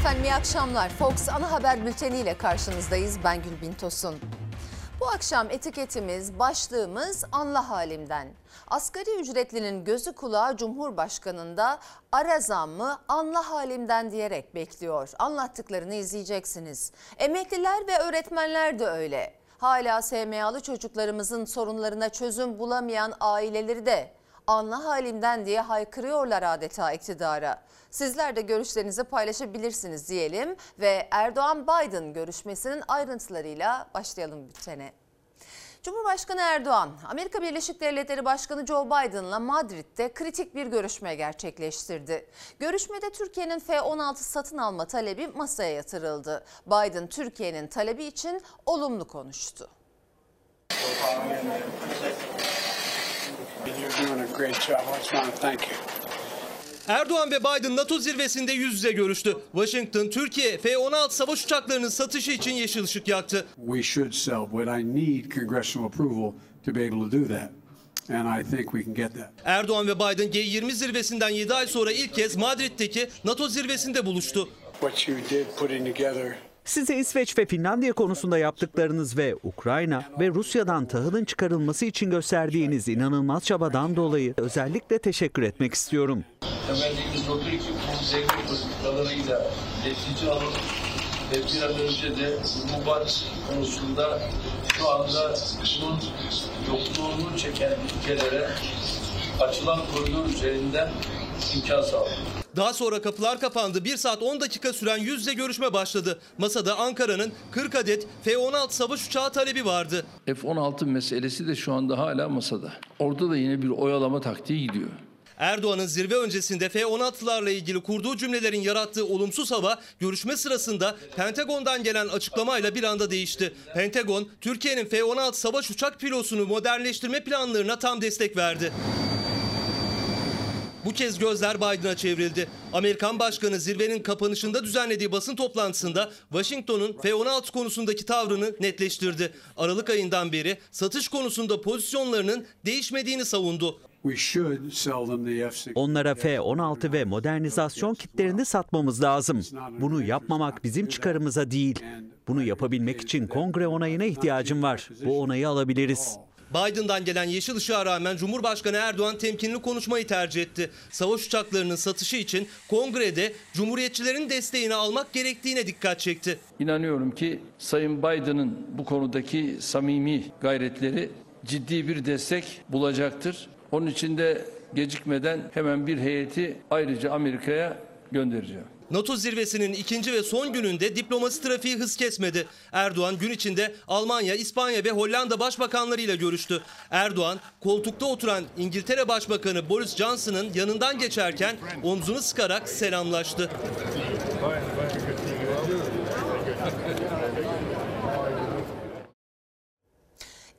Efendim iyi akşamlar. Fox ana haber bülteniyle karşınızdayız. Ben Gülbin Tosun. Bu akşam etiketimiz, başlığımız anla halimden. Asgari ücretlinin gözü kulağı Cumhurbaşkanı'nda ara zammı anla halimden diyerek bekliyor. Anlattıklarını izleyeceksiniz. Emekliler ve öğretmenler de öyle. Hala SMA'lı çocuklarımızın sorunlarına çözüm bulamayan aileleri de anla halimden diye haykırıyorlar adeta iktidara. Sizler de görüşlerinizi paylaşabilirsiniz diyelim ve Erdoğan-Biden görüşmesinin ayrıntılarıyla başlayalım bültene. Cumhurbaşkanı Erdoğan, Amerika Birleşik Devletleri Başkanı Joe Biden'la Madrid'de kritik bir görüşme gerçekleştirdi. Görüşmede Türkiye'nin F-16 satın alma talebi masaya yatırıldı. Biden Türkiye'nin talebi için olumlu konuştu. You're doing a great job. I just want to thank you. Erdoğan ve Biden NATO zirvesinde yüz yüze görüştü. Washington, Türkiye F-16 savaş uçaklarının satışı için yeşil ışık yaktı. We should sell, but I need congressional approval to be able to do that. And I think we can get that. Erdoğan ve Biden G20 zirvesinden 7 ay sonra ilk kez Madrid'deki NATO zirvesinde buluştu. What you did putting together Size İsveç ve Finlandiya konusunda yaptıklarınız ve Ukrayna ve Rusya'dan tahılın çıkarılması için gösterdiğiniz inanılmaz çabadan dolayı özellikle teşekkür etmek istiyorum. Temennimiz odur ki bu zengin politikalarıyla netice alın ve bir an önce de Rubat konusunda şu anda bunun yokluğunu çeken ülkelere açılan koridor üzerinden imkan sağlayın. Daha sonra kapılar kapandı. 1 saat 10 dakika süren yüz yüze görüşme başladı. Masada Ankara'nın 40 adet F-16 savaş uçağı talebi vardı. F-16 meselesi de şu anda hala masada. Orada da yine bir oyalama taktiği gidiyor. Erdoğan'ın zirve öncesinde F-16'larla ilgili kurduğu cümlelerin yarattığı olumsuz hava görüşme sırasında Pentagon'dan gelen açıklamayla bir anda değişti. Pentagon, Türkiye'nin F-16 savaş uçak pilosunu modernleştirme planlarına tam destek verdi. Bu kez gözler Biden'a çevrildi. Amerikan Başkanı zirvenin kapanışında düzenlediği basın toplantısında Washington'un F-16 konusundaki tavrını netleştirdi. Aralık ayından beri satış konusunda pozisyonlarının değişmediğini savundu. We should sell them the F-16. Onlara F-16 ve modernizasyon kitlerini satmamız lazım. Bunu yapmamak bizim çıkarımıza değil. Bunu yapabilmek için kongre onayına ihtiyacım var. Bu onayı alabiliriz. Biden'dan gelen yeşil ışığa rağmen Cumhurbaşkanı Erdoğan temkinli konuşmayı tercih etti. Savaş uçaklarının satışı için kongrede Cumhuriyetçilerin desteğini almak gerektiğine dikkat çekti. İnanıyorum ki Sayın Biden'ın bu konudaki samimi gayretleri ciddi bir destek bulacaktır. Onun için de gecikmeden hemen bir heyeti ayrıca Amerika'ya göndereceğim. NATO zirvesinin ikinci ve son gününde diplomasi trafiği hız kesmedi. Erdoğan gün içinde Almanya, İspanya ve Hollanda başbakanlarıyla görüştü. Erdoğan koltukta oturan İngiltere Başbakanı Boris Johnson'ın yanından geçerken omzunu sıkarak selamlaştı.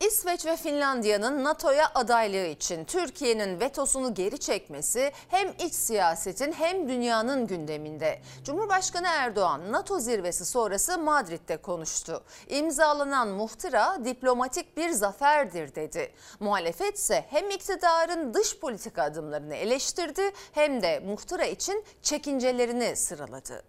İsveç ve Finlandiya'nın NATO'ya adaylığı için Türkiye'nin vetosunu geri çekmesi hem iç siyasetin hem dünyanın gündeminde. Cumhurbaşkanı Erdoğan NATO zirvesi sonrası Madrid'de konuştu. İmzalanan muhtıra diplomatik bir zaferdir dedi. Muhalefet ise hem iktidarın dış politika adımlarını eleştirdi hem de muhtıra için çekincelerini sıraladı.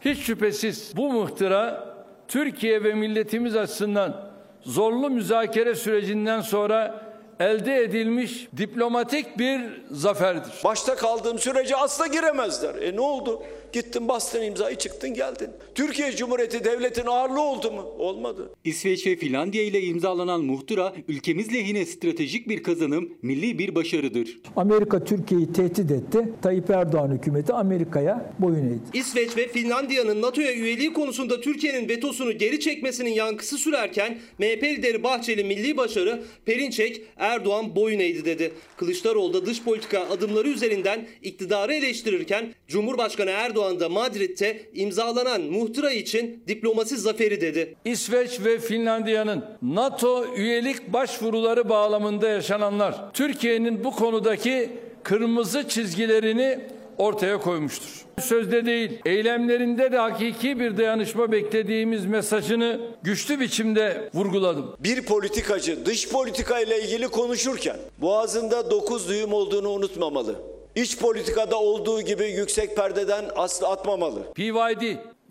Hiç şüphesiz bu muhtıra Türkiye ve milletimiz açısından zorlu müzakere sürecinden sonra elde edilmiş diplomatik bir zaferdir. Başta kaldığım sürece asla giremezler. E ne oldu? Gittin bastın imzayı çıktın geldin. Türkiye Cumhuriyeti devletin ağırlığı oldu mu? Olmadı. İsveç ve Finlandiya ile imzalanan muhtıra ülkemiz lehine stratejik bir kazanım, milli bir başarıdır. Amerika Türkiye'yi tehdit etti. Tayyip Erdoğan hükümeti Amerika'ya boyun eğdi. İsveç ve Finlandiya'nın NATO'ya üyeliği konusunda Türkiye'nin vetosunu geri çekmesinin yankısı sürerken MHP lideri Bahçeli milli başarı Perinçek Erdoğan boyun eğdi dedi. Kılıçdaroğlu da dış politika adımları üzerinden iktidarı eleştirirken Cumhurbaşkanı Erdoğan da Madrid'de imzalanan muhtıra için diplomasi zaferi dedi. İsveç ve Finlandiya'nın NATO üyelik başvuruları bağlamında yaşananlar Türkiye'nin bu konudaki kırmızı çizgilerini ortaya koymuştur. Sözde değil, eylemlerinde de hakiki bir dayanışma beklediğimiz mesajını güçlü biçimde vurguladım. Bir politikacı dış politika ile ilgili konuşurken boğazında dokuz düğüm olduğunu unutmamalı. İç politikada olduğu gibi yüksek perdeden asla atmamalı. PYD,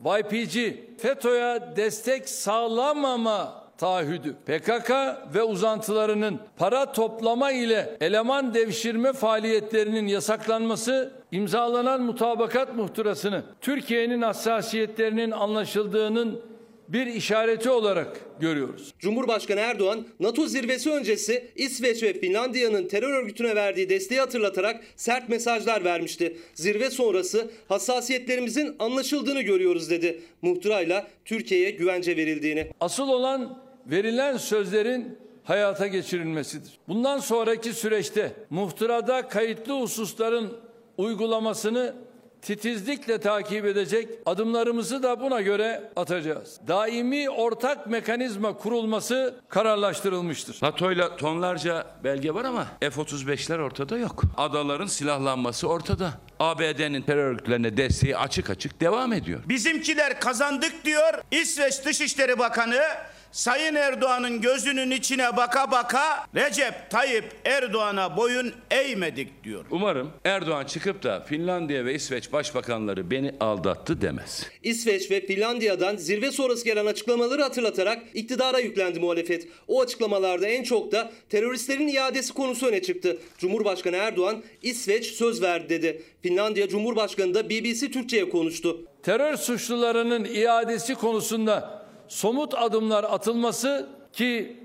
YPG, FETÖ'ye destek sağlamama taahhüdü, PKK ve uzantılarının para toplama ile eleman devşirme faaliyetlerinin yasaklanması, imzalanan mutabakat muhtırasını Türkiye'nin hassasiyetlerinin anlaşıldığının bir işareti olarak görüyoruz. Cumhurbaşkanı Erdoğan, NATO zirvesi öncesi İsveç ve Finlandiya'nın terör örgütüne verdiği desteği hatırlatarak sert mesajlar vermişti. Zirve sonrası hassasiyetlerimizin anlaşıldığını görüyoruz dedi. Muhtırayla Türkiye'ye güvence verildiğini. Asıl olan verilen sözlerin hayata geçirilmesidir. Bundan sonraki süreçte muhtırada kayıtlı hususların uygulamasını titizlikle takip edecek, adımlarımızı da buna göre atacağız. Daimi ortak mekanizma kurulması kararlaştırılmıştır. NATO ile tonlarca belge var ama F-35'ler ortada yok. Adaların silahlanması ortada. ABD'nin terör örgütlerine desteği açık açık devam ediyor. Bizimkiler kazandık diyor. İsveç Dışişleri Bakanı Sayın Erdoğan'ın gözünün içine baka baka Recep Tayyip Erdoğan'a boyun eğmedik diyor. Umarım Erdoğan çıkıp da Finlandiya ve İsveç başbakanları beni aldattı demez. İsveç ve Finlandiya'dan zirve sonrası gelen açıklamaları hatırlatarak iktidara yüklendi muhalefet. O açıklamalarda en çok da teröristlerin iadesi konusu öne çıktı. Cumhurbaşkanı Erdoğan İsveç söz verdi dedi. Finlandiya Cumhurbaşkanı da BBC Türkçe'ye konuştu. Terör suçlularının iadesi konusunda somut adımlar atılması ki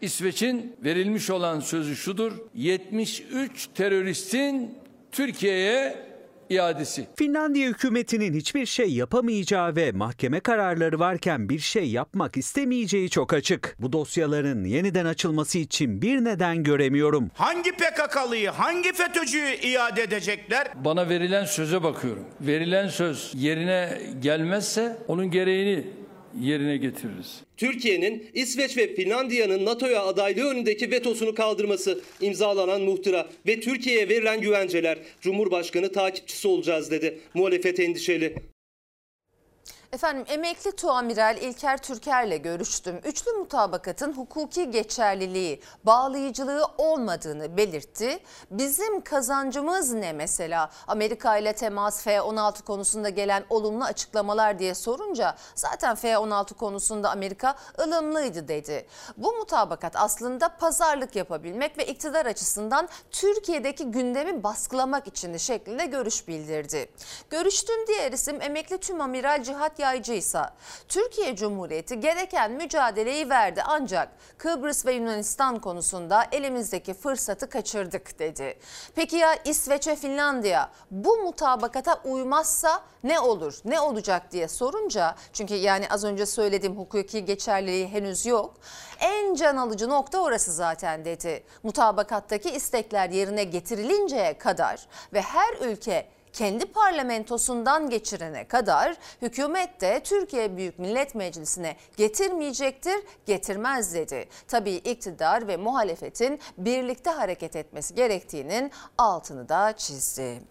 İsveç'in verilmiş olan sözü şudur. 73 teröristin Türkiye'ye iadesi. Finlandiya hükümetinin hiçbir şey yapamayacağı ve mahkeme kararları varken bir şey yapmak istemeyeceği çok açık. Bu dosyaların yeniden açılması için bir neden göremiyorum. Hangi PKK'lıyı, hangi FETÖ'cüyü iade edecekler? Bana verilen söze bakıyorum. Verilen söz yerine gelmezse onun gereğini yerine getiririz. Türkiye'nin İsveç ve Finlandiya'nın NATO'ya adaylığı önündeki vetosunu kaldırması, imzalanan muhtıra ve Türkiye'ye verilen güvenceler. Cumhurbaşkanı takipçisi olacağız dedi. Muhalefet endişeli. Efendim emekli tuamiral İlker Türker'le görüştüm. Üçlü mutabakatın hukuki geçerliliği, bağlayıcılığı olmadığını belirtti. Bizim kazancımız ne mesela? Amerika ile temas F-16 konusunda gelen olumlu açıklamalar diye sorunca zaten F-16 konusunda Amerika ılımlıydı dedi. Bu mutabakat aslında pazarlık yapabilmek ve iktidar açısından Türkiye'deki gündemi baskılamak için şeklinde görüş bildirdi. Görüştüğüm diğer isim emekli tümamiral Cihat Yaycı ise Türkiye Cumhuriyeti gereken mücadeleyi verdi ancak Kıbrıs ve Yunanistan konusunda elimizdeki fırsatı kaçırdık dedi. Peki ya İsveç ve Finlandiya bu mutabakata uymazsa ne olur, ne olacak diye sorunca çünkü yani az önce söylediğim hukuki geçerliliği henüz yok. En can alıcı nokta orası zaten dedi. Mutabakattaki istekler yerine getirilinceye kadar ve her ülke kendi parlamentosundan geçirene kadar hükümet de Türkiye Büyük Millet Meclisi'ne getirmeyecektir, getirmez dedi. Tabii iktidar ve muhalefetin birlikte hareket etmesi gerektiğinin altını da çizdi.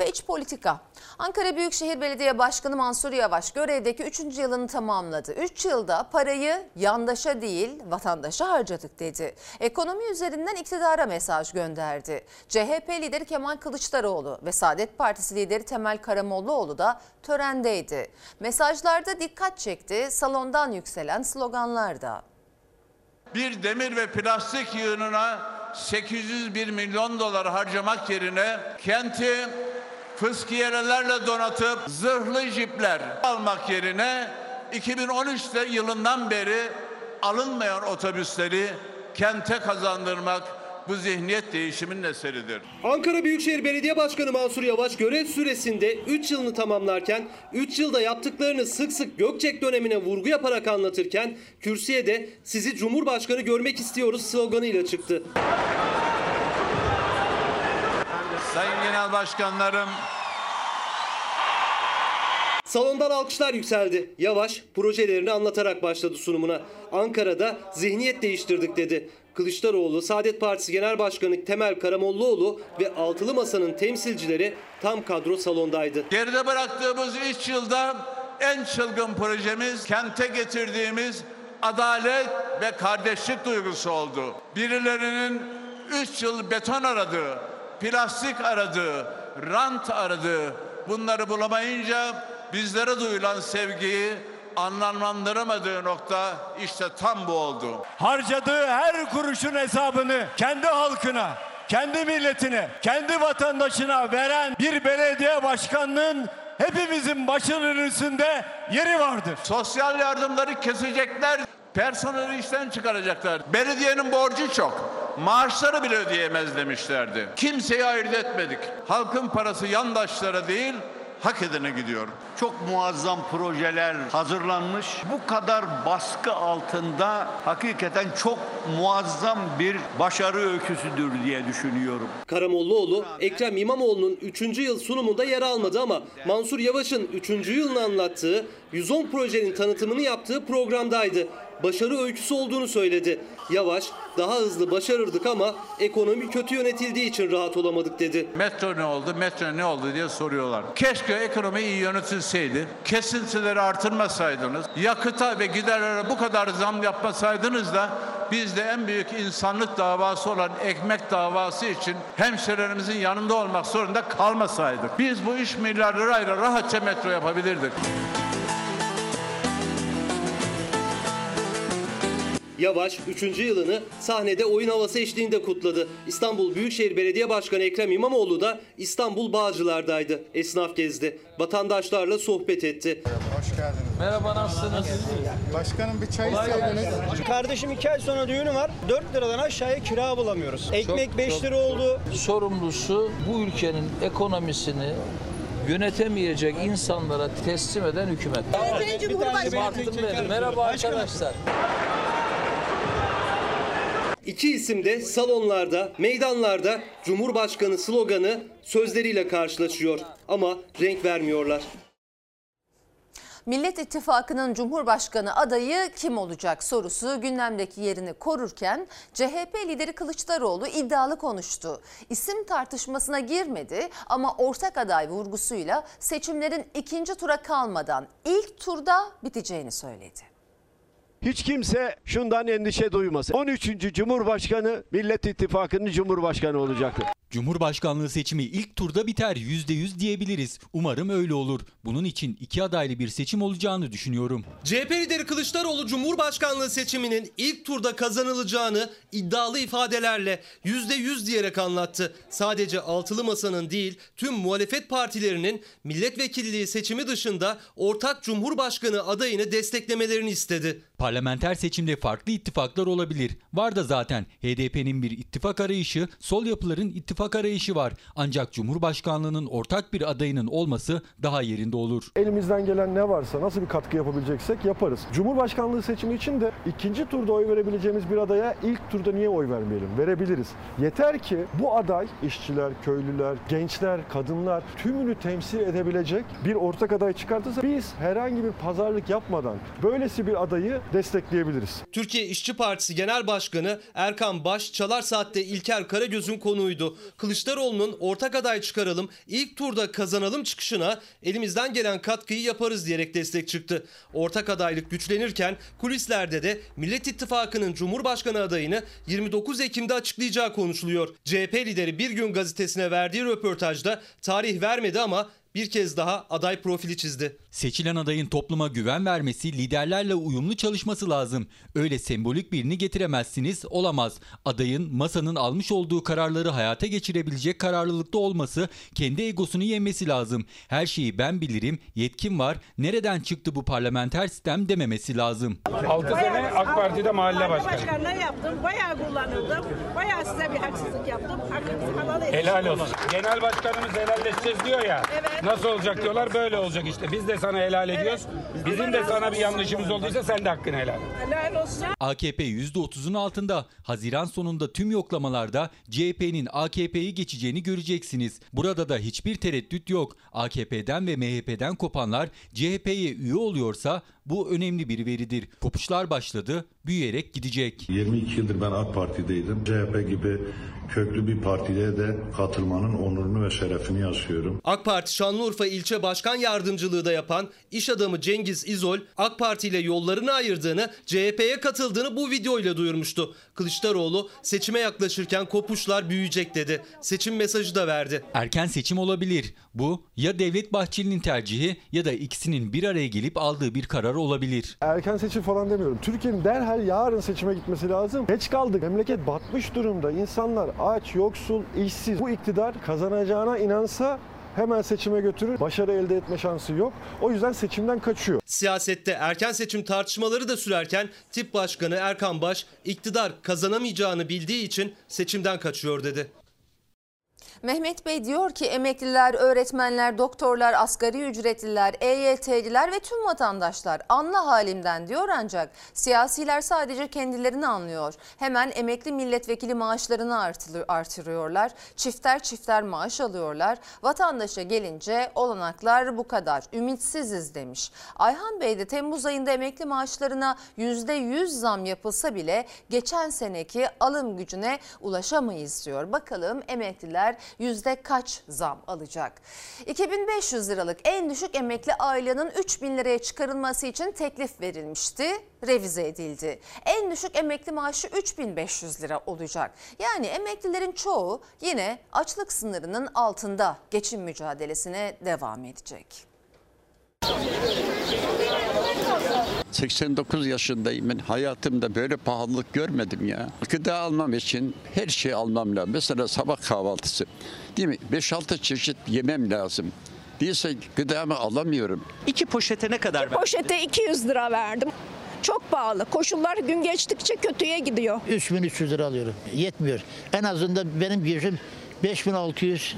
Ve iç politika. Ankara Büyükşehir Belediye Başkanı Mansur Yavaş görevdeki 3. yılını tamamladı. 3 yılda parayı yandaşa değil vatandaşa harcadık dedi. Ekonomi üzerinden iktidara mesaj gönderdi. CHP lideri Kemal Kılıçdaroğlu ve Saadet Partisi lideri Temel Karamollaoğlu da törendeydi. Mesajlarda dikkat çekti, salondan yükselen sloganlar da. Bir demir ve plastik yığınına 801 milyon dolar harcamak yerine kenti fıskiyelerle donatıp zırhlı jipler almak yerine 2013'te yılından beri alınmayan otobüsleri kente kazandırmak bu zihniyet değişiminin eseridir. Ankara Büyükşehir Belediye Başkanı Mansur Yavaş görev süresinde 3 yılını tamamlarken 3 yılda yaptıklarını sık sık Gökçek dönemine vurgu yaparak anlatırken kürsüye de sizi Cumhurbaşkanı görmek istiyoruz sloganıyla çıktı. Sayın Genel Başkanlarım, Salondan alkışlar yükseldi. Yavaş projelerini anlatarak başladı sunumuna. Ankara'da zihniyet değiştirdik dedi. Kılıçdaroğlu, Saadet Partisi Genel Başkanı Temel Karamollaoğlu ve Altılı Masa'nın temsilcileri tam kadro salondaydı. geride bıraktığımız 3 yılda en çılgın projemiz kente getirdiğimiz adalet ve kardeşlik duygusu oldu. Birilerinin 3 yıl beton aradığı, plastik aradı, rant aradı. Bunları bulamayınca bizlere duyulan sevgiyi anlamlandıramadığı nokta işte tam bu oldu. Harcadığı her kuruşun hesabını kendi halkına, kendi milletine, kendi vatandaşına veren bir belediye başkanının hepimizin başının üstünde yeri vardır. Sosyal yardımları kesecekler, personeli işten çıkaracaklar. Belediyenin borcu çok. Maaşları bile ödeyemez demişlerdi. Kimseyi ayırt etmedik. Halkın parası yandaşlara değil, hak edene gidiyor. Çok muazzam projeler hazırlanmış. Bu kadar baskı altında hakikaten çok muazzam bir başarı öyküsüdür diye düşünüyorum. Karamollaoğlu, Ekrem İmamoğlu'nun 3. yıl sunumunda yer almadı ama Mansur Yavaş'ın 3. yılını anlattığı 110 projenin tanıtımını yaptığı programdaydı. Başarı öyküsü olduğunu söyledi. Yavaş, daha hızlı başarırdık ama ekonomi kötü yönetildiği için rahat olamadık dedi. Metro ne oldu, metro ne oldu diye soruyorlar. Keşke ekonomi iyi yönetilseydi, kesintileri artırmasaydınız, yakıta ve giderlere bu kadar zam yapmasaydınız da biz de en büyük insanlık davası olan ekmek davası için hemşehrilerimizin yanında olmak zorunda kalmasaydık. Biz bu 3 milyar lirayla rahatça metro yapabilirdik. Yavaş 3. yılını sahnede oyun havası eşliğinde kutladı. İstanbul Büyükşehir Belediye Başkanı Ekrem İmamoğlu da İstanbul Bağcılar'daydı. Esnaf gezdi. Vatandaşlarla sohbet etti. Hoş geldiniz. Merhaba nasılsınız? Başkanım bir çay isteydiniz. Kardeşim iki ay sonra düğünü var. 4 liradan aşağıya kira bulamıyoruz. Ekmek 5 lira oldu. Sorumlusu bu ülkenin ekonomisini yönetemeyecek insanlara teslim eden hükümet. Sayın Cumhurbaşkanı. Merhaba arkadaşlar. İki isim de salonlarda, meydanlarda Cumhurbaşkanı sloganı sözleriyle karşılaşıyor ama renk vermiyorlar. Millet İttifakı'nın Cumhurbaşkanı adayı kim olacak sorusu gündemdeki yerini korurken CHP lideri Kılıçdaroğlu iddialı konuştu. İsim tartışmasına girmedi ama ortak aday vurgusuyla seçimlerin ikinci tura kalmadan ilk turda biteceğini söyledi. Hiç kimse şundan endişe duymasın. 13. Cumhurbaşkanı Millet İttifakı'nın Cumhurbaşkanı olacaktır. Cumhurbaşkanlığı seçimi ilk turda biter %100 diyebiliriz. Umarım öyle olur. Bunun için iki adaylı bir seçim olacağını düşünüyorum. CHP lideri Kılıçdaroğlu Cumhurbaşkanlığı seçiminin ilk turda kazanılacağını iddialı ifadelerle %100 diyerek anlattı. Sadece altılı masanın değil tüm muhalefet partilerinin milletvekilliği seçimi dışında ortak Cumhurbaşkanı adayını desteklemelerini istedi. Parlamenter seçimde farklı ittifaklar olabilir. Var da zaten HDP'nin bir ittifak arayışı, sol yapıların ittifak arayışı var. Ancak Cumhurbaşkanlığının ortak bir adayının olması daha yerinde olur. Elimizden gelen ne varsa nasıl bir katkı yapabileceksek yaparız. Cumhurbaşkanlığı seçimi için de ikinci turda oy verebileceğimiz bir adaya ilk turda niye oy vermeyelim? Verebiliriz. Yeter ki bu aday işçiler, köylüler, gençler, kadınlar tümünü temsil edebilecek bir ortak aday çıkartırsa biz herhangi bir pazarlık yapmadan böylesi bir adayı destekleyebiliriz. Türkiye İşçi Partisi Genel Başkanı Erkan Baş, Çalar Saat'te İlker Karagöz'ün konuydu. Kılıçdaroğlu'nun ortak aday çıkaralım, ilk turda kazanalım çıkışına elimizden gelen katkıyı yaparız diyerek destek çıktı. Ortak adaylık güçlenirken kulislerde de Millet İttifakı'nın Cumhurbaşkanı adayını 29 Ekim'de açıklayacağı konuşuluyor. CHP lideri Bir Gün gazetesine verdiği röportajda tarih vermedi ama bir kez daha aday profili çizdi. Seçilen adayın topluma güven vermesi, liderlerle uyumlu çalışması lazım. Öyle sembolik birini getiremezsiniz, olamaz. Adayın masanın almış olduğu kararları hayata geçirebilecek kararlılıkta olması, kendi egosunu yenmesi lazım. Her şeyi ben bilirim, yetkim var, nereden çıktı bu parlamenter sistem dememesi lazım. 6 sene AK Parti'de mahalle başkanı. Yaptım, bayağı kullanıldım. Bayağı size bir haksızlık yaptım. Hakkınızı halal edin. Helal olsun. Genel başkanımız helalleşeceğiz diyor ya. Evet. Nasıl olacak diyorlar böyle olacak işte. Biz de sana helal ediyoruz. Bizim de sana bir yanlışımız olduysa sen de hakkını helal et. Helal olsun. AKP %30'un altında. Haziran sonunda tüm yoklamalarda CHP'nin AKP'yi geçeceğini göreceksiniz. Burada da hiçbir tereddüt yok. AKP'den ve MHP'den kopanlar CHP'ye üye oluyorsa bu önemli bir veridir. Kopuşlar başladı, büyüyerek gidecek. 22 yıldır ben AK Parti'deydim. CHP gibi köklü bir partiye de katılmanın onurunu ve şerefini yaşıyorum. AK Parti Şanlı Şanlıurfa ilçe başkan yardımcılığı da yapan iş adamı Cengiz İzol, AK Parti ile yollarını ayırdığını, CHP'ye katıldığını bu videoyla duyurmuştu. Kılıçdaroğlu seçime yaklaşırken kopuşlar büyüyecek dedi. Seçim mesajı da verdi. Erken seçim olabilir. Bu ya Devlet Bahçeli'nin tercihi ya da ikisinin bir araya gelip aldığı bir karar olabilir. Erken seçim falan demiyorum. Türkiye'nin derhal yarın seçime gitmesi lazım. Geç kaldık. Memleket batmış durumda. İnsanlar aç, yoksul, işsiz. Bu iktidar kazanacağına inansa hemen seçime götürür. Başarı elde etme şansı yok. O yüzden seçimden kaçıyor. Siyasette erken seçim tartışmaları da sürerken tip başkanı Erkan Baş iktidar kazanamayacağını bildiği için seçimden kaçıyor dedi. Mehmet Bey diyor ki emekliler, öğretmenler, doktorlar, asgari ücretliler, EYT'liler ve tüm vatandaşlar anla halimden diyor ancak siyasiler sadece kendilerini anlıyor. Hemen emekli milletvekili maaşlarını artırıyorlar. Çifter çifter maaş alıyorlar. Vatandaşa gelince olanaklar bu kadar. Ümitsiziz demiş. Ayhan Bey de Temmuz ayında emekli maaşlarına %100 zam yapılsa bile geçen seneki alım gücüne ulaşamayız diyor. Bakalım emekliler yüzde kaç zam alacak? 2500 liralık en düşük emekli ailenin 3000 liraya çıkarılması için teklif verilmişti. Revize edildi. En düşük emekli maaşı 3500 lira olacak. Yani emeklilerin çoğu yine açlık sınırının altında geçim mücadelesine devam edecek. 89 yaşındayım ben. Hayatımda böyle pahalılık görmedim ya. Gıda almam için her şeyi almam lazım. Mesela sabah kahvaltısı. Değil mi? 5-6 çeşit yemem lazım. Değilse gıdamı alamıyorum. İki poşete ne kadar Poşete 200 lira verdim. Çok pahalı. Koşullar gün geçtikçe kötüye gidiyor. 3300 lira alıyorum. Yetmiyor. En azından benim gücüm 5600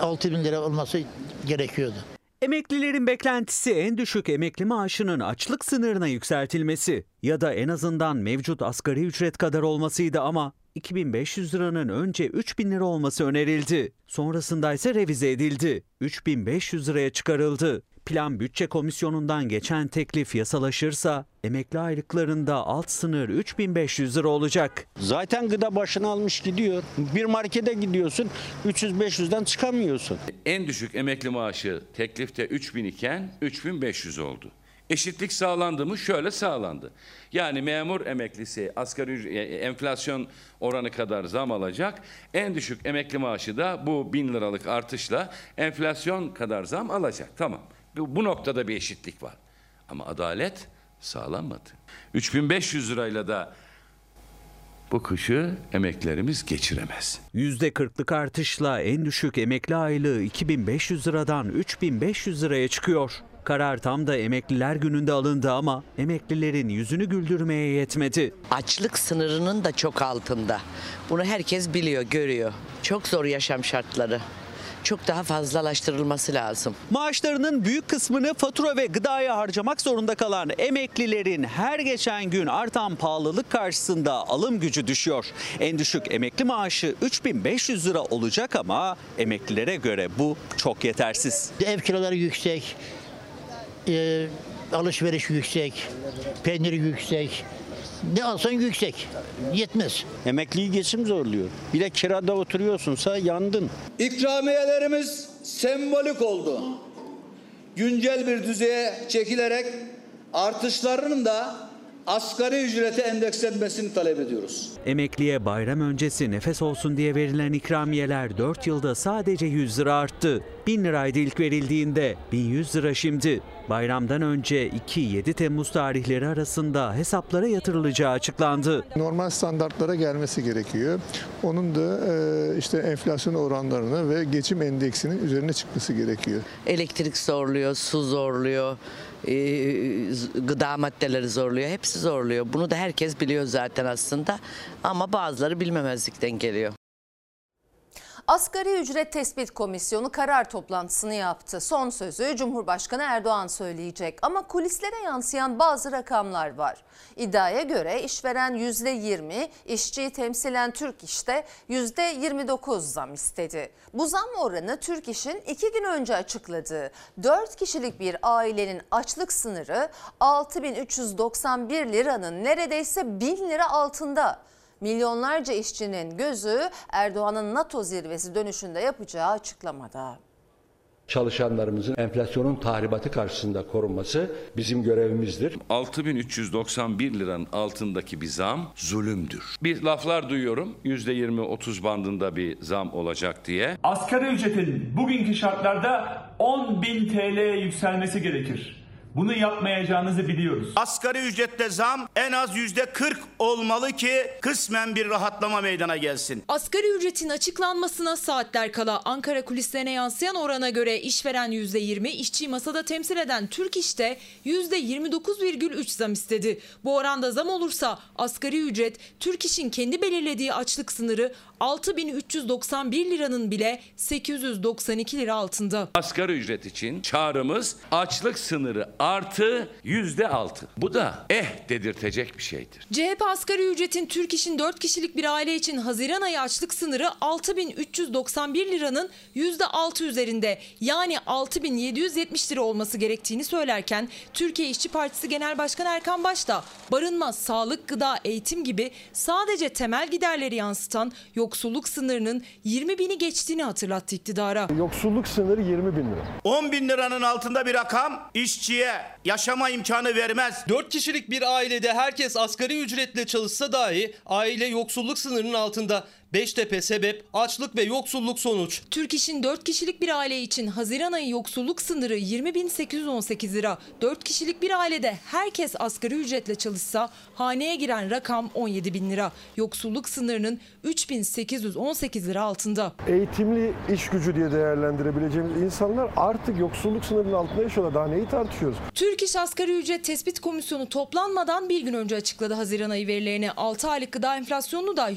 6000 lira olması gerekiyordu. Emeklilerin beklentisi en düşük emekli maaşının açlık sınırına yükseltilmesi ya da en azından mevcut asgari ücret kadar olmasıydı ama 2500 liranın önce 3000 lira olması önerildi. Sonrasında ise revize edildi. 3500 liraya çıkarıldı. Plan Bütçe Komisyonu'ndan geçen teklif yasalaşırsa emekli aylıklarında alt sınır 3500 lira olacak. Zaten gıda başına almış gidiyor. Bir markete gidiyorsun 300-500'den çıkamıyorsun. En düşük emekli maaşı teklifte 3000 iken 3500 oldu. Eşitlik sağlandı mı? Şöyle sağlandı. Yani memur emeklisi asgari ücret- e, enflasyon oranı kadar zam alacak. En düşük emekli maaşı da bu 1000 liralık artışla enflasyon kadar zam alacak. Tamam. Bu, noktada bir eşitlik var. Ama adalet sağlanmadı. 3500 lirayla da bu kışı emeklerimiz geçiremez. %40'lık artışla en düşük emekli aylığı 2500 liradan 3500 liraya çıkıyor. Karar tam da emekliler gününde alındı ama emeklilerin yüzünü güldürmeye yetmedi. Açlık sınırının da çok altında. Bunu herkes biliyor, görüyor. Çok zor yaşam şartları. Çok daha fazlalaştırılması lazım. Maaşlarının büyük kısmını fatura ve gıdaya harcamak zorunda kalan emeklilerin her geçen gün artan pahalılık karşısında alım gücü düşüyor. En düşük emekli maaşı 3500 lira olacak ama emeklilere göre bu çok yetersiz. Ev kiraları yüksek, e, alışveriş yüksek, peynir yüksek. Ne alsan yüksek. Yetmez. Emekliyi geçim zorluyor. Bir de kirada oturuyorsunsa yandın. İkramiyelerimiz sembolik oldu. Güncel bir düzeye çekilerek artışlarının da asgari ücrete endekslenmesini talep ediyoruz. Emekliye bayram öncesi nefes olsun diye verilen ikramiyeler 4 yılda sadece 100 lira arttı. 1000 liraydı ilk verildiğinde, 1100 lira şimdi. Bayramdan önce 2-7 Temmuz tarihleri arasında hesaplara yatırılacağı açıklandı. Normal standartlara gelmesi gerekiyor. Onun da e, işte enflasyon oranlarını ve geçim endeksinin üzerine çıkması gerekiyor. Elektrik zorluyor, su zorluyor, gıda maddeleri zorluyor. Hepsi zorluyor. Bunu da herkes biliyor zaten aslında. Ama bazıları bilmemezlikten geliyor. Asgari ücret tespit komisyonu karar toplantısını yaptı. Son sözü Cumhurbaşkanı Erdoğan söyleyecek ama kulislere yansıyan bazı rakamlar var. İddiaya göre işveren %20, işçiyi temsilen Türk İş'te %29 zam istedi. Bu zam oranı Türk İş'in iki gün önce açıkladığı 4 kişilik bir ailenin açlık sınırı 6391 liranın neredeyse 1000 lira altında. Milyonlarca işçinin gözü Erdoğan'ın NATO zirvesi dönüşünde yapacağı açıklamada. Çalışanlarımızın enflasyonun tahribatı karşısında korunması bizim görevimizdir. 6391 liranın altındaki bir zam zulümdür. Bir laflar duyuyorum %20-30 bandında bir zam olacak diye. Asgari ücretin bugünkü şartlarda 10.000 TL yükselmesi gerekir. Bunu yapmayacağınızı biliyoruz. Asgari ücrette zam en az yüzde 40 olmalı ki kısmen bir rahatlama meydana gelsin. Asgari ücretin açıklanmasına saatler kala Ankara kulislerine yansıyan orana göre işveren %20, işçi masada temsil eden Türk İş'te %29,3 zam istedi. Bu oranda zam olursa asgari ücret Türk İş'in kendi belirlediği açlık sınırı 6391 liranın bile 892 lira altında. Asgari ücret için çağrımız açlık sınırı artı yüzde altı. Bu da eh dedirtecek bir şeydir. CHP asgari ücretin Türk İş'in 4 kişilik bir aile için Haziran ayı açlık sınırı 6391 liranın %6 üzerinde yani 6770 lira olması gerektiğini söylerken Türkiye İşçi Partisi Genel Başkanı Erkan Baş da barınma, sağlık, gıda, eğitim gibi sadece temel giderleri yansıtan yoksulluk sınırının 20 bini geçtiğini hatırlattı iktidara. Yoksulluk sınırı 20 bin lira. 10 bin liranın altında bir rakam işçiye yaşama imkanı vermez. 4 kişilik bir ailede herkes asgari ücretle çalışsa dahi aile yoksulluk sınırının altında. Beştepe sebep açlık ve yoksulluk sonuç. Türk İş'in 4 kişilik bir aile için Haziran ayı yoksulluk sınırı 20.818 lira. 4 kişilik bir ailede herkes asgari ücretle çalışsa haneye giren rakam 17 bin lira. Yoksulluk sınırının 3818 lira altında. Eğitimli iş gücü diye değerlendirebileceğimiz insanlar artık yoksulluk sınırının altında yaşıyorlar. Daha neyi tartışıyoruz? Türk İş Asgari Ücret Tespit Komisyonu toplanmadan bir gün önce açıkladı Haziran ayı verilerini. 6 aylık gıda enflasyonunu da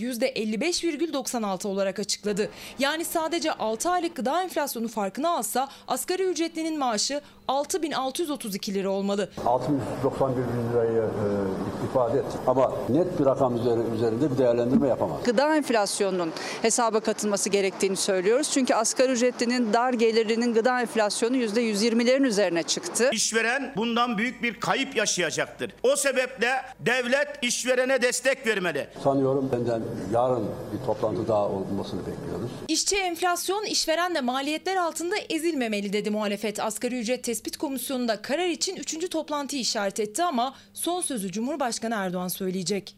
%55,96 olarak açıkladı. Yani sadece 6 aylık gıda enflasyonu farkını alsa asgari ücretlinin maaşı 6632 lira olmalı. 691 bin lirayı e, ifade etti. Ama net bir rakam üzeri- üzerinde bir değerlendirme yapamaz. Gıda enflasyonunun hesaba katılması gerektiğini söylüyoruz. Çünkü asgari ücretlinin dar gelirinin gıda enflasyonu %120'lerin üzerine çıktı. İşveren bundan büyük bir kayıp yaşayacaktır. O sebeple devlet işverene destek vermeli. Sanıyorum benden yarın bir toplantı daha olmasını bekliyoruz. İşçi enflasyon işverenle maliyetler altında ezilmemeli dedi muhalefet. Asgari ücret tespit komisyonunda karar için 3. toplantıyı işaret etti ama son sözü Cumhurbaşkanı Erdoğan söyleyecek.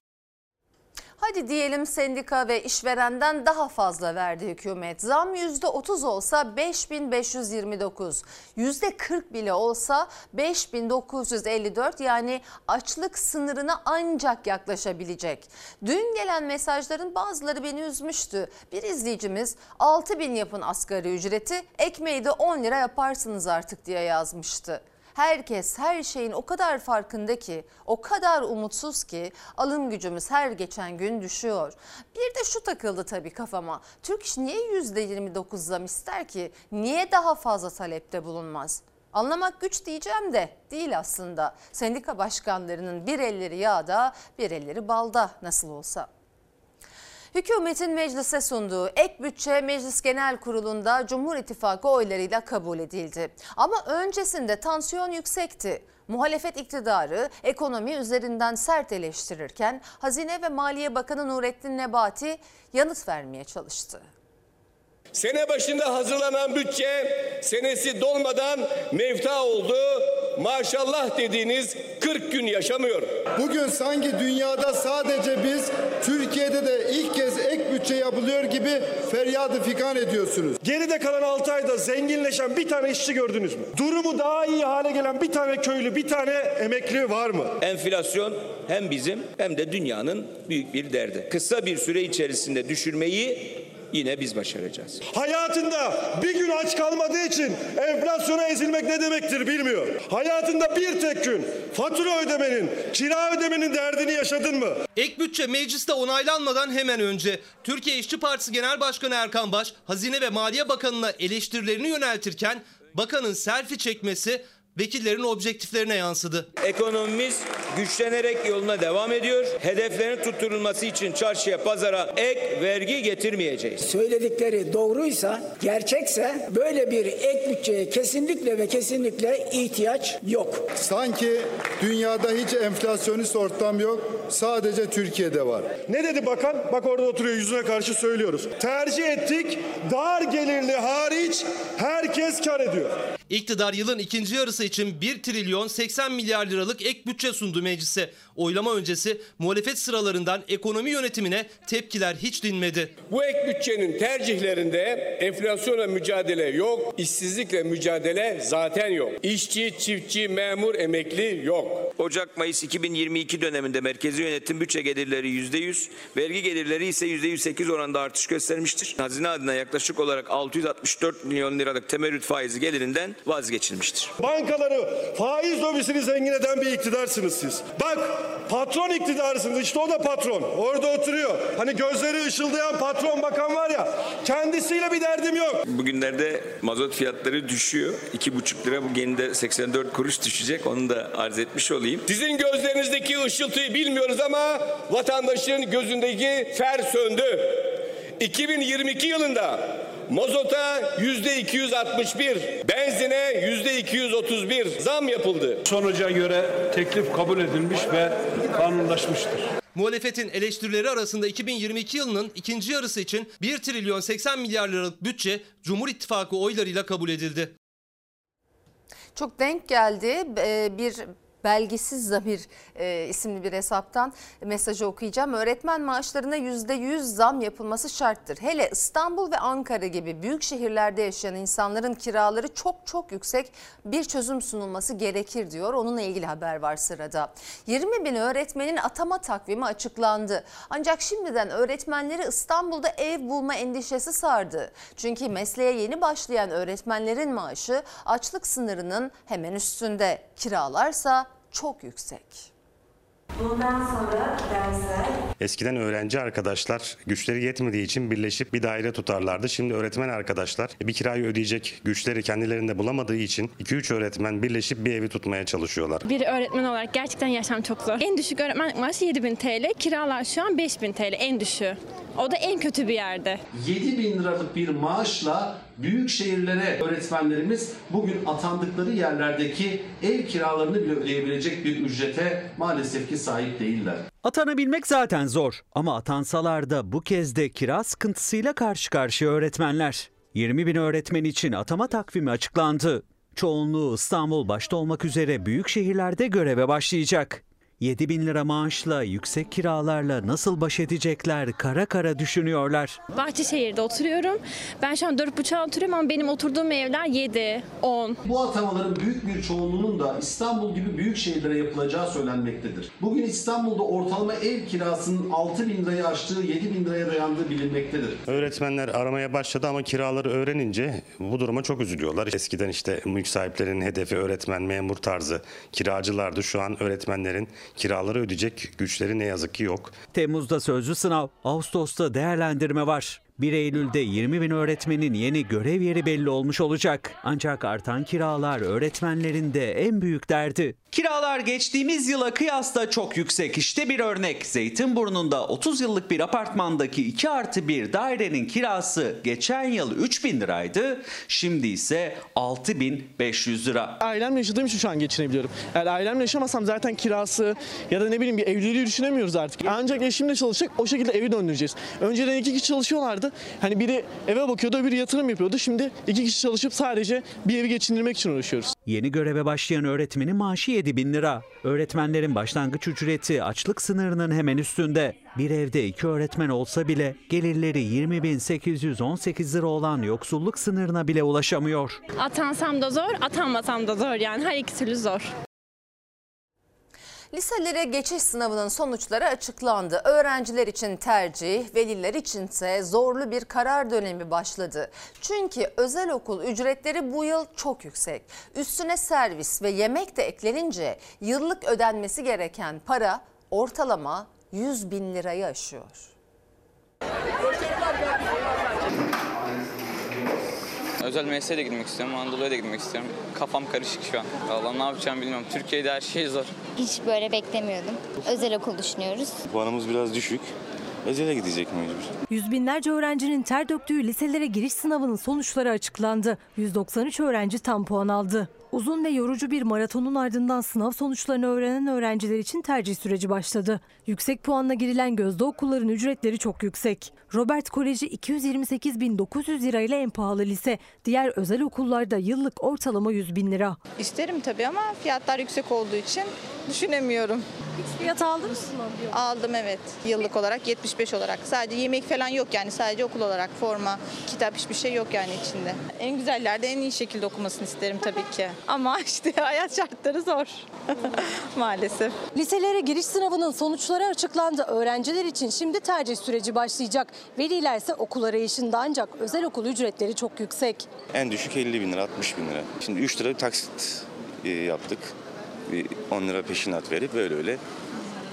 Hadi diyelim sendika ve işverenden daha fazla verdi hükümet. Zam %30 olsa 5529, %40 bile olsa 5954 yani açlık sınırına ancak yaklaşabilecek. Dün gelen mesajların bazıları beni üzmüştü. Bir izleyicimiz 6000 yapın asgari ücreti, ekmeği de 10 lira yaparsınız artık diye yazmıştı. Herkes her şeyin o kadar farkında ki, o kadar umutsuz ki alım gücümüz her geçen gün düşüyor. Bir de şu takıldı tabii kafama. Türk İş niye %29 zam ister ki? Niye daha fazla talepte bulunmaz? Anlamak güç diyeceğim de değil aslında. Sendika başkanlarının bir elleri yağda, bir elleri balda nasıl olsa. Hükümetin meclise sunduğu ek bütçe Meclis Genel Kurulu'nda Cumhur İttifakı oylarıyla kabul edildi. Ama öncesinde tansiyon yüksekti. Muhalefet iktidarı ekonomi üzerinden sert eleştirirken Hazine ve Maliye Bakanı Nurettin Nebati yanıt vermeye çalıştı. Sene başında hazırlanan bütçe senesi dolmadan mevta oldu. Maşallah dediğiniz 40 gün yaşamıyor. Bugün sanki dünyada sadece biz Türkiye'de de ilk kez ek bütçe yapılıyor gibi feryadı fikan ediyorsunuz. Geride kalan 6 ayda zenginleşen bir tane işçi gördünüz mü? Durumu daha iyi hale gelen bir tane köylü, bir tane emekli var mı? Enflasyon hem bizim hem de dünyanın büyük bir derdi. Kısa bir süre içerisinde düşürmeyi yine biz başaracağız. Hayatında bir gün aç kalmadığı için enflasyona ezilmek ne demektir bilmiyor. Hayatında bir tek gün fatura ödemenin, kira ödemenin derdini yaşadın mı? Ek bütçe mecliste onaylanmadan hemen önce Türkiye İşçi Partisi Genel Başkanı Erkan Baş, Hazine ve Maliye Bakanı'na eleştirilerini yöneltirken bakanın selfie çekmesi vekillerin objektiflerine yansıdı. Ekonomimiz güçlenerek yoluna devam ediyor. Hedeflerin tutturulması için çarşıya, pazara ek vergi getirmeyeceğiz. Söyledikleri doğruysa, gerçekse böyle bir ek bütçeye kesinlikle ve kesinlikle ihtiyaç yok. Sanki dünyada hiç enflasyonist ortam yok. Sadece Türkiye'de var. Ne dedi bakan? Bak orada oturuyor yüzüne karşı söylüyoruz. Tercih ettik dar gelirli hariç her Herkes kar ediyor. İktidar yılın ikinci yarısı için 1 trilyon 80 milyar liralık ek bütçe sundu meclise. Oylama öncesi muhalefet sıralarından ekonomi yönetimine tepkiler hiç dinmedi. Bu ek bütçenin tercihlerinde enflasyonla mücadele yok, işsizlikle mücadele zaten yok. İşçi, çiftçi, memur, emekli yok. Ocak-Mayıs 2022 döneminde merkezi yönetim bütçe gelirleri %100, vergi gelirleri ise %108 oranında artış göstermiştir. Hazine adına yaklaşık olarak 664 milyon liralık temerrüt faizi gelirinden vazgeçilmiştir. Bankaları faiz lobisini zengin eden bir iktidarsınız siz. Bak patron iktidarsınız işte o da patron. Orada oturuyor. Hani gözleri ışıldayan patron bakan var ya kendisiyle bir derdim yok. Bugünlerde mazot fiyatları düşüyor. 2,5 lira bu de 84 kuruş düşecek. Onu da arz etmiş olayım. Sizin gözlerinizdeki ışıltıyı bilmiyoruz ama vatandaşın gözündeki fer söndü. 2022 yılında mazota yüzde 261, benzine yüzde 231 zam yapıldı. Sonuca göre teklif kabul edilmiş ve kanunlaşmıştır. Muhalefetin eleştirileri arasında 2022 yılının ikinci yarısı için 1 trilyon 80 milyar liralık bütçe Cumhur İttifakı oylarıyla kabul edildi. Çok denk geldi. Ee, Bir Belgisiz Zamir e, isimli bir hesaptan mesajı okuyacağım. Öğretmen maaşlarına %100 zam yapılması şarttır. Hele İstanbul ve Ankara gibi büyük şehirlerde yaşayan insanların kiraları çok çok yüksek bir çözüm sunulması gerekir diyor. Onunla ilgili haber var sırada. 20 bin öğretmenin atama takvimi açıklandı. Ancak şimdiden öğretmenleri İstanbul'da ev bulma endişesi sardı. Çünkü mesleğe yeni başlayan öğretmenlerin maaşı açlık sınırının hemen üstünde. Kiralarsa çok yüksek. Bundan sonra dersler Eskiden öğrenci arkadaşlar güçleri yetmediği için birleşip bir daire tutarlardı. Şimdi öğretmen arkadaşlar bir kirayı ödeyecek güçleri kendilerinde bulamadığı için 2-3 öğretmen birleşip bir evi tutmaya çalışıyorlar. Bir öğretmen olarak gerçekten yaşam çok zor. En düşük öğretmenlik maaşı 7000 TL, kiralar şu an 5000 TL en düşüğü. O da en kötü bir yerde. 7 bin liralık bir maaşla büyük şehirlere öğretmenlerimiz bugün atandıkları yerlerdeki ev kiralarını bile ödeyebilecek bir ücrete maalesef ki sahip değiller. Atanabilmek zaten zor ama atansalar da bu kez de kira sıkıntısıyla karşı karşıya öğretmenler. 20 bin öğretmen için atama takvimi açıklandı. Çoğunluğu İstanbul başta olmak üzere büyük şehirlerde göreve başlayacak. 7 bin lira maaşla yüksek kiralarla nasıl baş edecekler kara kara düşünüyorlar. Bahçeşehir'de oturuyorum. Ben şu an 4,5'a oturuyorum ama benim oturduğum evler 7, 10. Bu atamaların büyük bir çoğunluğunun da İstanbul gibi büyük şehirlere yapılacağı söylenmektedir. Bugün İstanbul'da ortalama ev kirasının 6 bin lirayı aştığı 7 bin liraya dayandığı bilinmektedir. Öğretmenler aramaya başladı ama kiraları öğrenince bu duruma çok üzülüyorlar. Eskiden işte mülk sahiplerinin hedefi öğretmen, memur tarzı kiracılardı. Şu an öğretmenlerin kiraları ödeyecek güçleri ne yazık ki yok. Temmuz'da sözlü sınav, Ağustos'ta değerlendirme var. 1 Eylül'de 20 bin öğretmenin yeni görev yeri belli olmuş olacak. Ancak artan kiralar öğretmenlerin de en büyük derdi. Kiralar geçtiğimiz yıla kıyasla çok yüksek. İşte bir örnek. Zeytinburnu'nda 30 yıllık bir apartmandaki 2 artı 1 dairenin kirası geçen yıl 3 bin liraydı. Şimdi ise 6500 lira. Ailemle yaşadığım için şu an geçinebiliyorum. Eğer ailemle yaşamasam zaten kirası ya da ne bileyim bir evliliği düşünemiyoruz artık. Ancak eşimle çalışacak o şekilde evi döndüreceğiz. Önceden iki kişi çalışıyorlardı. Hani biri eve bakıyordu öbürü yatırım yapıyordu. Şimdi iki kişi çalışıp sadece bir evi geçindirmek için uğraşıyoruz. Yeni göreve başlayan öğretmenin maaşı 7 bin lira. Öğretmenlerin başlangıç ücreti açlık sınırının hemen üstünde. Bir evde iki öğretmen olsa bile gelirleri 20.818 lira olan yoksulluk sınırına bile ulaşamıyor. Atansam da zor, atanmasam da zor yani her iki türlü zor. Liselere geçiş sınavının sonuçları açıklandı. Öğrenciler için tercih, veliler içinse zorlu bir karar dönemi başladı. Çünkü özel okul ücretleri bu yıl çok yüksek. Üstüne servis ve yemek de eklenince yıllık ödenmesi gereken para ortalama 100 bin lirayı aşıyor. Özel mesleğe de girmek istiyorum, Anadolu'ya da girmek istiyorum. Kafam karışık şu an. Vallahi ne yapacağımı bilmiyorum. Türkiye'de her şey zor. Hiç böyle beklemiyordum. Özel okul düşünüyoruz. Puanımız biraz düşük. Özele gidecek mecbur. Yüz binlerce öğrencinin ter döktüğü liselere giriş sınavının sonuçları açıklandı. 193 öğrenci tam puan aldı. Uzun ve yorucu bir maratonun ardından sınav sonuçlarını öğrenen öğrenciler için tercih süreci başladı. Yüksek puanla girilen gözde okulların ücretleri çok yüksek. Robert Koleji 228.900 lirayla en pahalı lise. Diğer özel okullarda yıllık ortalama 100 bin lira. İsterim tabii ama fiyatlar yüksek olduğu için düşünemiyorum. Hiç fiyat aldınız mı? Aldım evet. Yıllık olarak 75 olarak. Sadece yemek falan yok yani sadece okul olarak forma, kitap hiçbir şey yok yani içinde. En güzellerde en iyi şekilde okumasını isterim tabii ki. Ama işte hayat şartları zor maalesef. Liselere giriş sınavının sonuçları açıklandı. Öğrenciler için şimdi tercih süreci başlayacak. Veliler ise okul arayışında ancak özel okul ücretleri çok yüksek. En düşük 50 bin lira, 60 bin lira. Şimdi 3 lira bir taksit e, yaptık. Bir 10 lira peşinat verip böyle öyle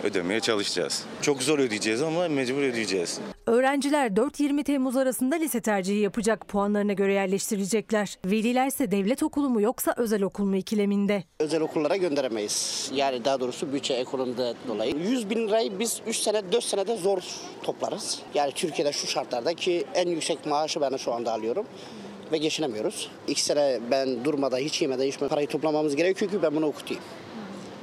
ödemeye çalışacağız. Çok zor ödeyeceğiz ama mecbur ödeyeceğiz. Öğrenciler 4-20 Temmuz arasında lise tercihi yapacak. Puanlarına göre yerleştirilecekler. Veliler ise devlet okulu mu yoksa özel okul mu ikileminde. Özel okullara gönderemeyiz. Yani daha doğrusu bütçe ekonomide dolayı. 100 bin lirayı biz 3 sene 4 senede zor toplarız. Yani Türkiye'de şu şartlarda ki en yüksek maaşı ben şu anda alıyorum ve geçinemiyoruz. İki sene ben durmadan hiç yemeden içmeden parayı toplamamız gerekiyor ki ben bunu okutayım.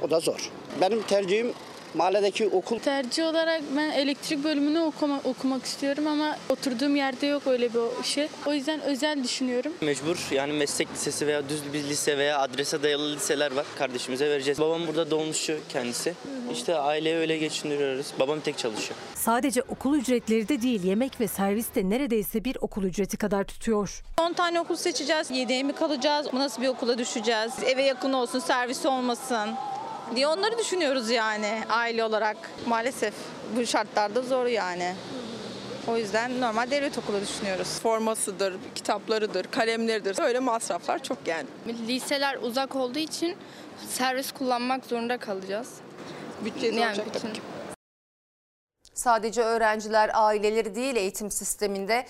O da zor. Benim tercihim mahalledeki okul. Tercih olarak ben elektrik bölümünü okuma, okumak istiyorum ama oturduğum yerde yok öyle bir şey. O yüzden özel düşünüyorum. Mecbur yani meslek lisesi veya düz bir lise veya adrese dayalı liseler var. Kardeşimize vereceğiz. Babam burada doğmuşçu kendisi. İşte aileyi öyle geçindiriyoruz. Babam tek çalışıyor. Sadece okul ücretleri de değil yemek ve servis de neredeyse bir okul ücreti kadar tutuyor. 10 tane okul seçeceğiz. 7'ye mi kalacağız? Nasıl bir okula düşeceğiz? Eve yakın olsun, servisi olmasın diye onları düşünüyoruz yani aile olarak. Maalesef bu şartlarda zor yani. O yüzden normal devlet okulu düşünüyoruz. Formasıdır, kitaplarıdır, kalemleridir. Öyle masraflar çok yani. Liseler uzak olduğu için servis kullanmak zorunda kalacağız. Bütçeniz Yani olacak bütün- tabii ki. Sadece öğrenciler, aileleri değil eğitim sisteminde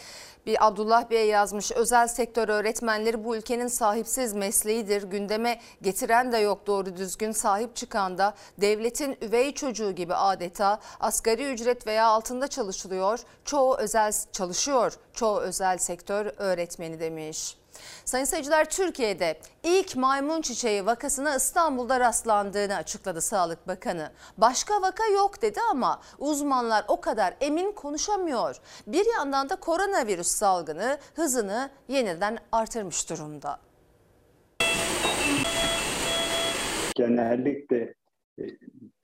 bir Abdullah Bey yazmış. Özel sektör öğretmenleri bu ülkenin sahipsiz mesleğidir. Gündeme getiren de yok doğru düzgün sahip çıkan da devletin üvey çocuğu gibi adeta asgari ücret veya altında çalışılıyor. Çoğu özel çalışıyor. Çoğu özel sektör öğretmeni demiş. Sayın seyirciler Türkiye'de ilk maymun çiçeği vakasına İstanbul'da rastlandığını açıkladı Sağlık Bakanı. Başka vaka yok dedi ama uzmanlar o kadar emin konuşamıyor. Bir yandan da koronavirüs salgını hızını yeniden artırmış durumda. genellikle e,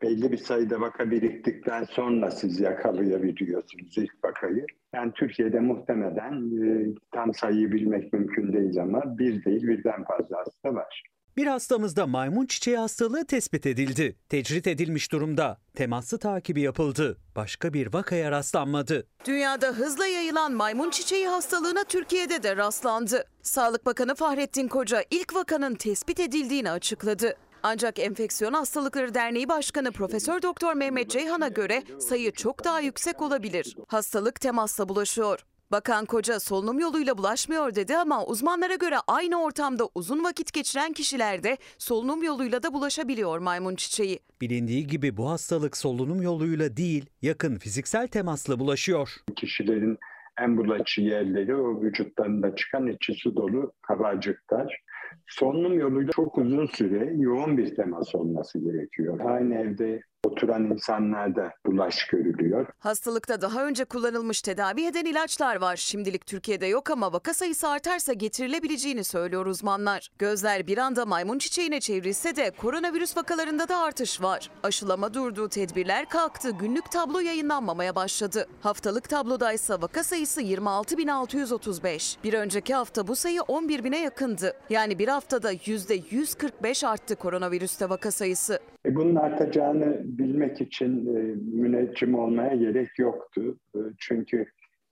belli bir sayıda vaka biriktikten sonra siz yakalayabiliyorsunuz ilk vakayı. Yani Türkiye'de muhtemelen e, tam sayıyı bilmek mümkün değil ama bir değil birden fazla hasta var. Bir hastamızda maymun çiçeği hastalığı tespit edildi. Tecrit edilmiş durumda. Temaslı takibi yapıldı. Başka bir vakaya rastlanmadı. Dünyada hızla yayılan maymun çiçeği hastalığına Türkiye'de de rastlandı. Sağlık Bakanı Fahrettin Koca ilk vakanın tespit edildiğini açıkladı. Ancak Enfeksiyon Hastalıkları Derneği Başkanı Profesör Doktor Mehmet Ceyhan'a göre sayı çok daha yüksek olabilir. Hastalık temasla bulaşıyor. Bakan Koca solunum yoluyla bulaşmıyor dedi ama uzmanlara göre aynı ortamda uzun vakit geçiren kişilerde solunum yoluyla da bulaşabiliyor maymun çiçeği. Bilindiği gibi bu hastalık solunum yoluyla değil, yakın fiziksel temasla bulaşıyor. Kişilerin en bulaşıcı yerleri o vücutlarında çıkan içi su dolu kabarcıklar. Solunum yoluyla çok uzun süre yoğun bir temas olması gerekiyor. Aynı evde oturan insanlarda bulaş görülüyor. Hastalıkta daha önce kullanılmış tedavi eden ilaçlar var. Şimdilik Türkiye'de yok ama vaka sayısı artarsa getirilebileceğini söylüyor uzmanlar. Gözler bir anda maymun çiçeğine çevrilse de koronavirüs vakalarında da artış var. Aşılama durduğu tedbirler kalktı. Günlük tablo yayınlanmamaya başladı. Haftalık tabloda ise vaka sayısı 26.635. Bir önceki hafta bu sayı 11.000'e yakındı. Yani bir haftada %145 arttı koronavirüste vaka sayısı. E bunun artacağını bilmek için e, müneccim olmaya gerek yoktu. E, çünkü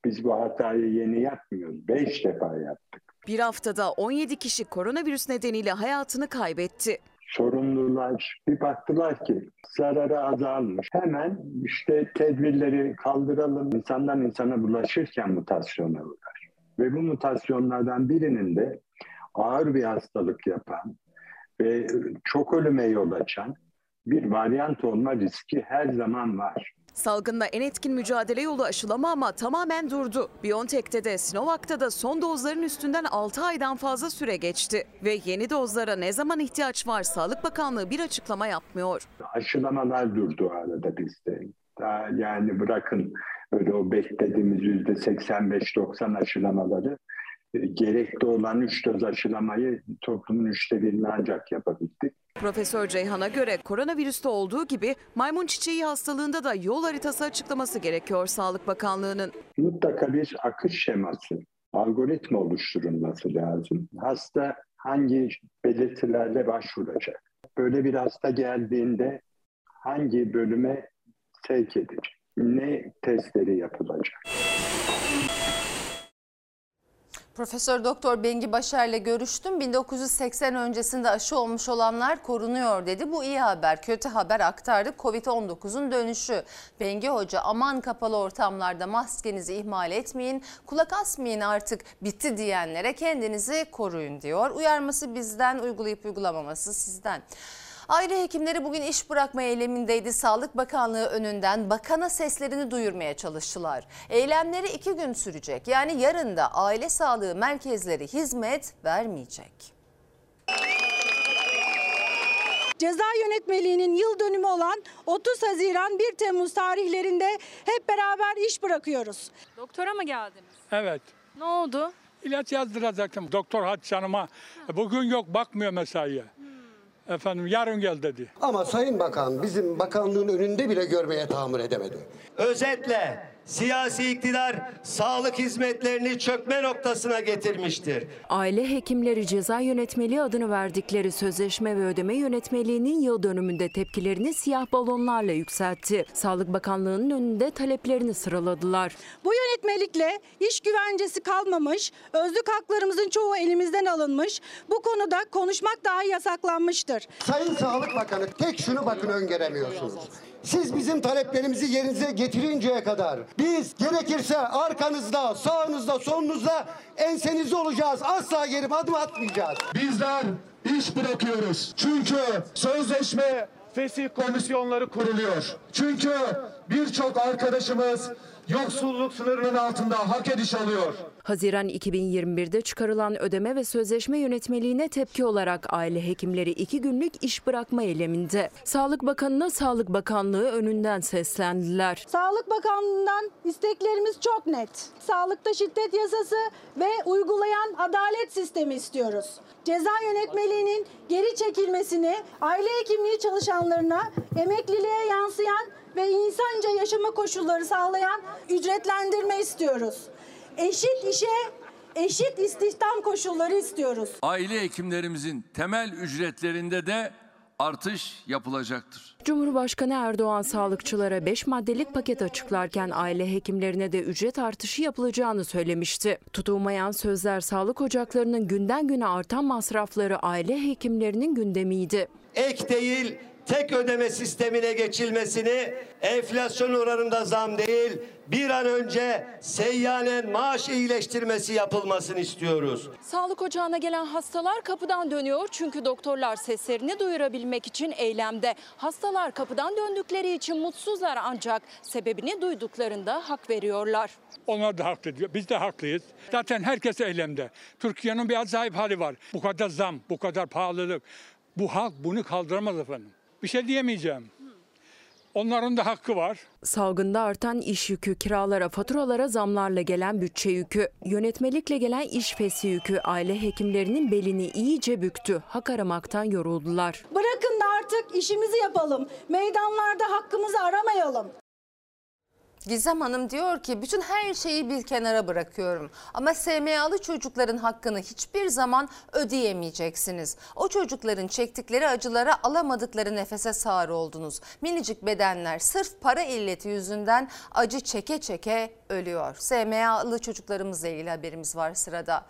biz bu hatayı yeni yapmıyoruz. Beş defa yaptık. Bir haftada 17 kişi koronavirüs nedeniyle hayatını kaybetti. Sorumlular bir baktılar ki zararı azalmış. Hemen işte tedbirleri kaldıralım. İnsandan insana bulaşırken mutasyona uğrar. Ve bu mutasyonlardan birinin de ağır bir hastalık yapan ve çok ölüme yol açan bir varyant olma riski her zaman var. Salgınla en etkin mücadele yolu aşılama ama tamamen durdu. BioNTech'te de Sinovac'ta da son dozların üstünden 6 aydan fazla süre geçti. Ve yeni dozlara ne zaman ihtiyaç var Sağlık Bakanlığı bir açıklama yapmıyor. Aşılamalar durdu arada bizde. Daha yani bırakın öyle o beklediğimiz yüzde 85-90 aşılamaları e, gerekli olan 3 doz aşılamayı toplumun üçte birini ancak yapabildik. Profesör Ceyhan'a göre koronavirüste olduğu gibi maymun çiçeği hastalığında da yol haritası açıklaması gerekiyor Sağlık Bakanlığı'nın. Mutlaka bir akış şeması, algoritma oluşturulması lazım. Hasta hangi belirtilerle başvuracak? Böyle bir hasta geldiğinde hangi bölüme sevk edilecek? Ne testleri yapılacak? Profesör Doktor Bengi Başar'la görüştüm. 1980 öncesinde aşı olmuş olanlar korunuyor dedi. Bu iyi haber. Kötü haber aktardı. Covid-19'un dönüşü. Bengi Hoca aman kapalı ortamlarda maskenizi ihmal etmeyin. Kulak asmayın artık bitti diyenlere kendinizi koruyun diyor. Uyarması bizden, uygulayıp uygulamaması sizden. Aile hekimleri bugün iş bırakma eylemindeydi. Sağlık Bakanlığı önünden bakana seslerini duyurmaya çalıştılar. Eylemleri iki gün sürecek. Yani yarın da aile sağlığı merkezleri hizmet vermeyecek. Ceza yönetmeliğinin yıl dönümü olan 30 Haziran 1 Temmuz tarihlerinde hep beraber iş bırakıyoruz. Doktora mı geldiniz? Evet. Ne oldu? İlaç yazdıracaktım doktor Hatice Hanım'a. Bugün yok bakmıyor mesaiye. Efendim yarın gel dedi. Ama Sayın Bakan bizim bakanlığın önünde bile görmeye tahammül edemedi. Özetle siyasi iktidar sağlık hizmetlerini çökme noktasına getirmiştir. Aile hekimleri ceza yönetmeliği adını verdikleri sözleşme ve ödeme yönetmeliğinin yıl dönümünde tepkilerini siyah balonlarla yükseltti. Sağlık Bakanlığı'nın önünde taleplerini sıraladılar. Bu yönetmelikle iş güvencesi kalmamış, özlük haklarımızın çoğu elimizden alınmış. Bu konuda konuşmak dahi yasaklanmıştır. Sayın Sağlık Bakanı tek şunu bakın öngöremiyorsunuz. Siz bizim taleplerimizi yerinize getirinceye kadar biz gerekirse arkanızda, sağınızda, solunuzda ensenizde olacağız. Asla geri adım atmayacağız. Bizler iş bırakıyoruz. Çünkü sözleşme fesih komisyonları kuruluyor. Çünkü birçok arkadaşımız yoksulluk sınırının altında hak ediş alıyor. Haziran 2021'de çıkarılan ödeme ve sözleşme yönetmeliğine tepki olarak aile hekimleri iki günlük iş bırakma eyleminde. Sağlık Bakanı'na Sağlık Bakanlığı önünden seslendiler. Sağlık Bakanlığı'ndan isteklerimiz çok net. Sağlıkta şiddet yasası ve uygulayan adalet sistemi istiyoruz. Ceza yönetmeliğinin geri çekilmesini, aile hekimliği çalışanlarına emekliliğe yansıyan ve insanca yaşama koşulları sağlayan ücretlendirme istiyoruz. Eşit işe eşit istihdam koşulları istiyoruz. Aile hekimlerimizin temel ücretlerinde de artış yapılacaktır. Cumhurbaşkanı Erdoğan sağlıkçılara 5 maddelik paket açıklarken aile hekimlerine de ücret artışı yapılacağını söylemişti. Tutulmayan sözler sağlık ocaklarının günden güne artan masrafları aile hekimlerinin gündemiydi. Ek değil tek ödeme sistemine geçilmesini enflasyon oranında zam değil bir an önce seyyanen maaş iyileştirmesi yapılmasını istiyoruz. Sağlık ocağına gelen hastalar kapıdan dönüyor çünkü doktorlar seslerini duyurabilmek için eylemde. Hastalar kapıdan döndükleri için mutsuzlar ancak sebebini duyduklarında hak veriyorlar. Onlar da haklı diyor. Biz de haklıyız. Zaten herkes eylemde. Türkiye'nin bir acayip hali var. Bu kadar zam, bu kadar pahalılık. Bu halk bunu kaldıramaz efendim. Bir şey diyemeyeceğim. Onların da hakkı var. Salgında artan iş yükü, kiralara, faturalara zamlarla gelen bütçe yükü, yönetmelikle gelen iş fesi yükü aile hekimlerinin belini iyice büktü. Hak aramaktan yoruldular. Bırakın da artık işimizi yapalım. Meydanlarda hakkımızı aramayalım. Gizem Hanım diyor ki bütün her şeyi bir kenara bırakıyorum. Ama SMA'lı çocukların hakkını hiçbir zaman ödeyemeyeceksiniz. O çocukların çektikleri acılara alamadıkları nefese sağır oldunuz. Minicik bedenler sırf para illeti yüzünden acı çeke çeke ölüyor. SMA'lı çocuklarımızla ilgili haberimiz var sırada.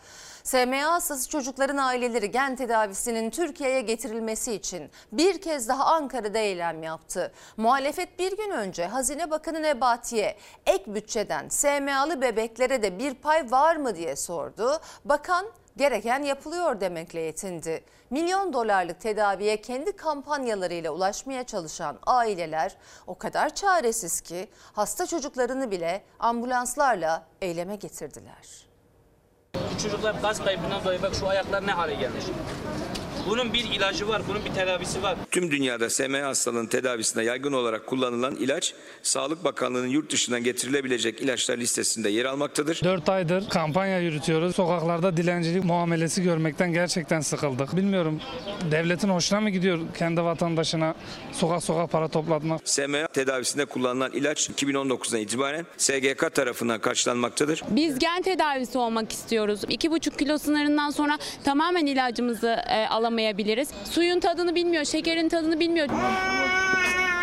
SMA hastası çocukların aileleri gen tedavisinin Türkiye'ye getirilmesi için bir kez daha Ankara'da eylem yaptı. Muhalefet bir gün önce Hazine Bakanı Nebati'ye ek bütçeden SMA'lı bebeklere de bir pay var mı diye sordu. Bakan Gereken yapılıyor demekle yetindi. Milyon dolarlık tedaviye kendi kampanyalarıyla ulaşmaya çalışan aileler o kadar çaresiz ki hasta çocuklarını bile ambulanslarla eyleme getirdiler. Bu çocuklar gaz kaybından dolayı bak şu ayaklar ne hale gelmiş. Bunun bir ilacı var, bunun bir tedavisi var. Tüm dünyada SMA hastalığının tedavisinde yaygın olarak kullanılan ilaç, Sağlık Bakanlığı'nın yurt dışından getirilebilecek ilaçlar listesinde yer almaktadır. 4 aydır kampanya yürütüyoruz. Sokaklarda dilencilik muamelesi görmekten gerçekten sıkıldık. Bilmiyorum devletin hoşuna mı gidiyor kendi vatandaşına sokak sokak para toplatmak? SMA tedavisinde kullanılan ilaç 2019'dan itibaren SGK tarafından karşılanmaktadır. Biz gen tedavisi olmak istiyoruz. 2,5 kilo sınırından sonra tamamen ilacımızı e, alamayabiliriz. Suyun tadını bilmiyor, şekerin tadını bilmiyor.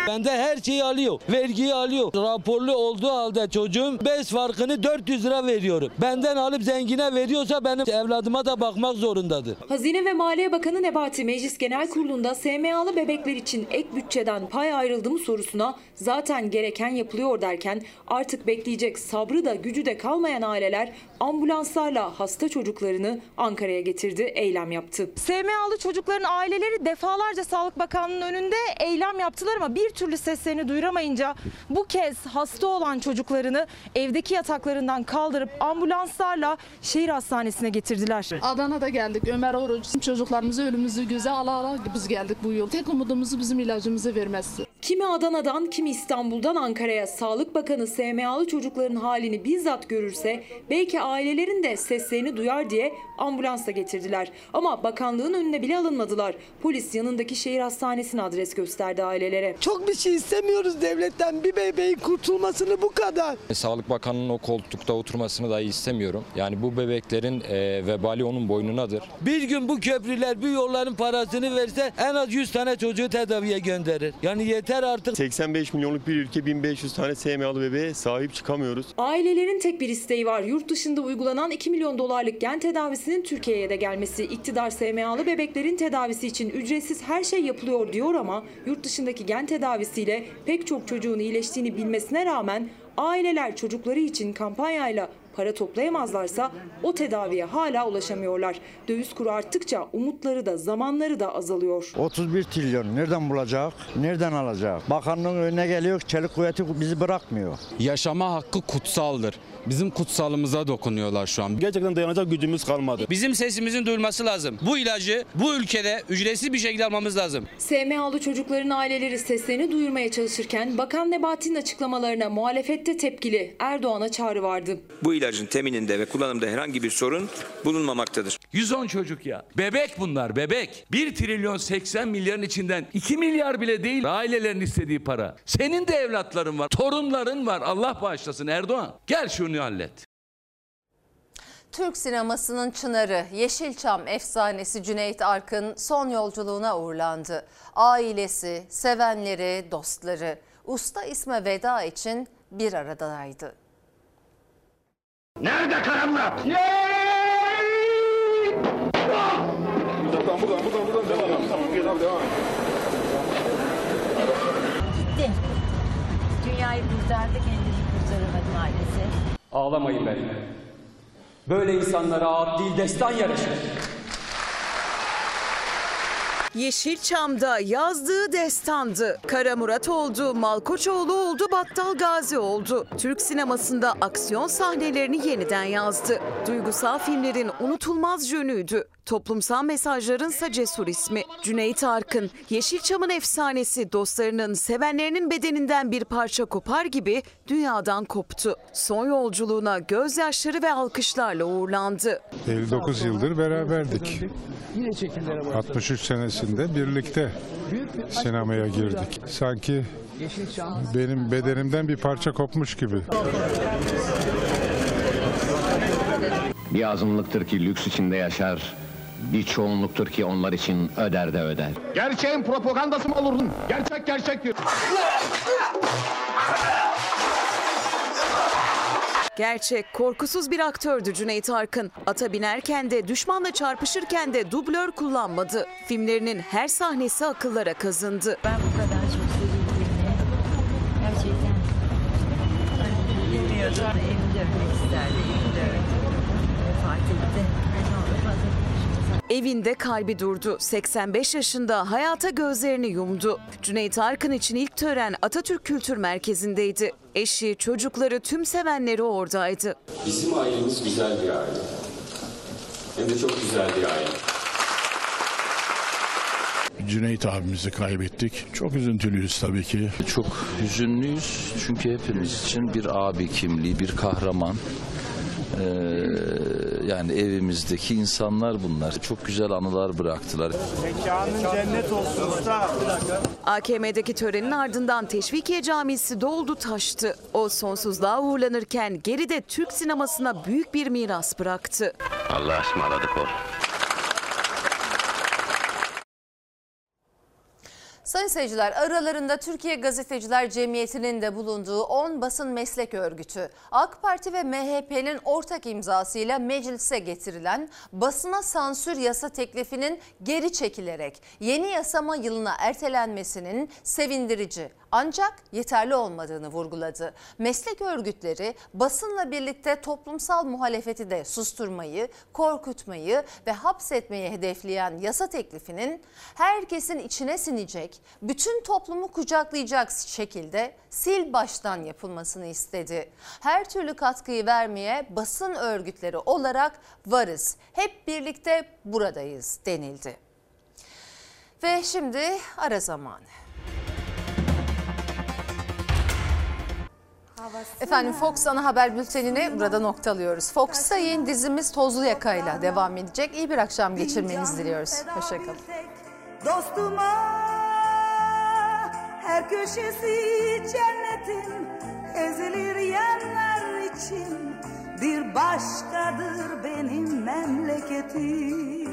Bende her şeyi alıyor. Vergiyi alıyor. Raporlu olduğu halde çocuğum 5 farkını 400 lira veriyorum. Benden alıp zengine veriyorsa benim evladıma da bakmak zorundadır. Hazine ve Maliye Bakanı Nebati Meclis Genel Kurulu'nda SMA'lı bebekler için ek bütçeden pay ayrıldı mı sorusuna zaten gereken yapılıyor derken artık bekleyecek sabrı da gücü de kalmayan aileler ambulanslarla hasta çocuklarını Ankara'ya getirdi, eylem yaptı. SMA'lı çocukların aileleri defalarca Sağlık Bakanlığı'nın önünde eylem yaptılar ama bir türlü seslerini duyuramayınca bu kez hasta olan çocuklarını evdeki yataklarından kaldırıp ambulanslarla şehir hastanesine getirdiler. Adana'da geldik. Ömer Oruç. Çocuklarımızı ölümümüzü göze ala ala biz geldik bu yıl. Tek umudumuzu bizim ilacımızı vermesi. Kimi Adana'dan, kimi İstanbul'dan Ankara'ya Sağlık Bakanı SMA'lı çocukların halini bizzat görürse belki ailelerin de seslerini duyar diye ambulansla getirdiler. Ama bakanlığın önüne bile alınmadılar. Polis yanındaki şehir hastanesine adres gösterdi ailelere. Çok bir şey istemiyoruz devletten. Bir bebeğin kurtulmasını bu kadar. Sağlık Bakanı'nın o koltukta oturmasını dahi istemiyorum. Yani bu bebeklerin e, vebali onun boynunadır. Bir gün bu köprüler, bu yolların parasını verse en az 100 tane çocuğu tedaviye gönderir. Yani yeter artık. 85 milyonluk bir ülke 1500 tane SMA'lı bebeğe sahip çıkamıyoruz. Ailelerin tek bir isteği var. Yurt dışında uygulanan 2 milyon dolarlık gen tedavisinin Türkiye'ye de gelmesi. İktidar SMA'lı bebeklerin tedavisi için ücretsiz her şey yapılıyor diyor ama yurt dışındaki gen tedavisiyle pek çok çocuğun iyileştiğini bilmesine rağmen aileler çocukları için kampanyayla para toplayamazlarsa o tedaviye hala ulaşamıyorlar. Döviz kuru arttıkça umutları da zamanları da azalıyor. 31 trilyon nereden bulacak? Nereden alacak? Bakanlığın önüne geliyor, çelik kuvveti bizi bırakmıyor. Yaşama hakkı kutsaldır. Bizim kutsalımıza dokunuyorlar şu an. Gerçekten dayanacak gücümüz kalmadı. Bizim sesimizin duyulması lazım. Bu ilacı bu ülkede ücretsiz bir şekilde almamız lazım. SMA'lı çocukların aileleri seslerini duyurmaya çalışırken Bakan Nebati'nin açıklamalarına muhalefette tepkili Erdoğan'a çağrı vardı. Bu ilacın temininde ve kullanımda herhangi bir sorun bulunmamaktadır. 110 çocuk ya. Bebek bunlar bebek. 1 trilyon 80 milyarın içinden 2 milyar bile değil ailelerin istediği para. Senin de evlatların var, torunların var. Allah bağışlasın Erdoğan. Gel şunu hallet. Türk sinemasının çınarı Yeşilçam efsanesi Cüneyt Arkın son yolculuğuna uğurlandı. Ailesi, sevenleri, dostları usta isme veda için bir aradaydı. Nerede Kara Murat? Buradan buradan buradan buradan devam. Devam et. Gitti. Dünyayı kurtardı, kendini kurtaramadı maalesef. Ağlamayın be. Böyle insanlara ağıt değil destan yaraşır. Yeşilçam'da yazdığı destandı. Kara Murat oldu, Malkoçoğlu oldu, Battal Gazi oldu. Türk sinemasında aksiyon sahnelerini yeniden yazdı. Duygusal filmlerin unutulmaz yönüydü. Toplumsal mesajlarınsa cesur ismi. Cüneyt Arkın, Yeşilçam'ın efsanesi dostlarının, sevenlerinin bedeninden bir parça kopar gibi dünyadan koptu. Son yolculuğuna gözyaşları ve alkışlarla uğurlandı. 59 yıldır beraberdik. 63 senesinde birlikte sinemaya girdik. Sanki benim bedenimden bir parça kopmuş gibi. Bir azınlıktır ki lüks içinde yaşar, bir çoğunluktur ki onlar için öder de öder. Gerçeğin propagandası mı olurdun? Gerçek gerçektir. Gerçek, korkusuz bir aktördü Cüneyt Arkın. Ata binerken de, düşmanla çarpışırken de dublör kullanmadı. Filmlerinin her sahnesi akıllara kazındı. Ben bu kadar çok sevildiğini gerçekten bilmiyordum. Evimde ölmek isterdi. Evimde öldü. Vefat etti. Ne olur fazla Evinde kalbi durdu. 85 yaşında hayata gözlerini yumdu. Cüneyt Arkın için ilk tören Atatürk Kültür Merkezi'ndeydi. Eşi, çocukları, tüm sevenleri oradaydı. Bizim ailemiz güzel bir aile. Hem de çok güzel bir aile. Cüneyt abimizi kaybettik. Çok üzüntülüyüz tabii ki. Çok hüzünlüyüz çünkü hepimiz için bir abi kimliği, bir kahraman. Ee, yani evimizdeki insanlar bunlar. Çok güzel anılar bıraktılar. Mekanın cennet olsun usta. AKM'deki törenin ardından Teşvikiye Camisi doldu taştı. O sonsuzluğa uğurlanırken geride Türk sinemasına büyük bir miras bıraktı. Allah'a ısmarladık ol. Sayın seyirciler aralarında Türkiye Gazeteciler Cemiyeti'nin de bulunduğu 10 basın meslek örgütü AK Parti ve MHP'nin ortak imzasıyla meclise getirilen basına sansür yasa teklifinin geri çekilerek yeni yasama yılına ertelenmesinin sevindirici ancak yeterli olmadığını vurguladı. Meslek örgütleri basınla birlikte toplumsal muhalefeti de susturmayı, korkutmayı ve hapsetmeyi hedefleyen yasa teklifinin herkesin içine sinecek, bütün toplumu kucaklayacak şekilde sil baştan yapılmasını istedi. Her türlü katkıyı vermeye basın örgütleri olarak varız. Hep birlikte buradayız denildi. Ve şimdi ara zamanı. Efendim Fox ana haber bültenini burada noktalıyoruz. Fox'ta yayın dizimiz Tozlu Yaka'yla devam edecek. İyi bir akşam geçirmenizi diliyoruz. Hoşçakalın. Dostuma her köşesi cennetin ezilir yerler için bir başkadır benim memleketim.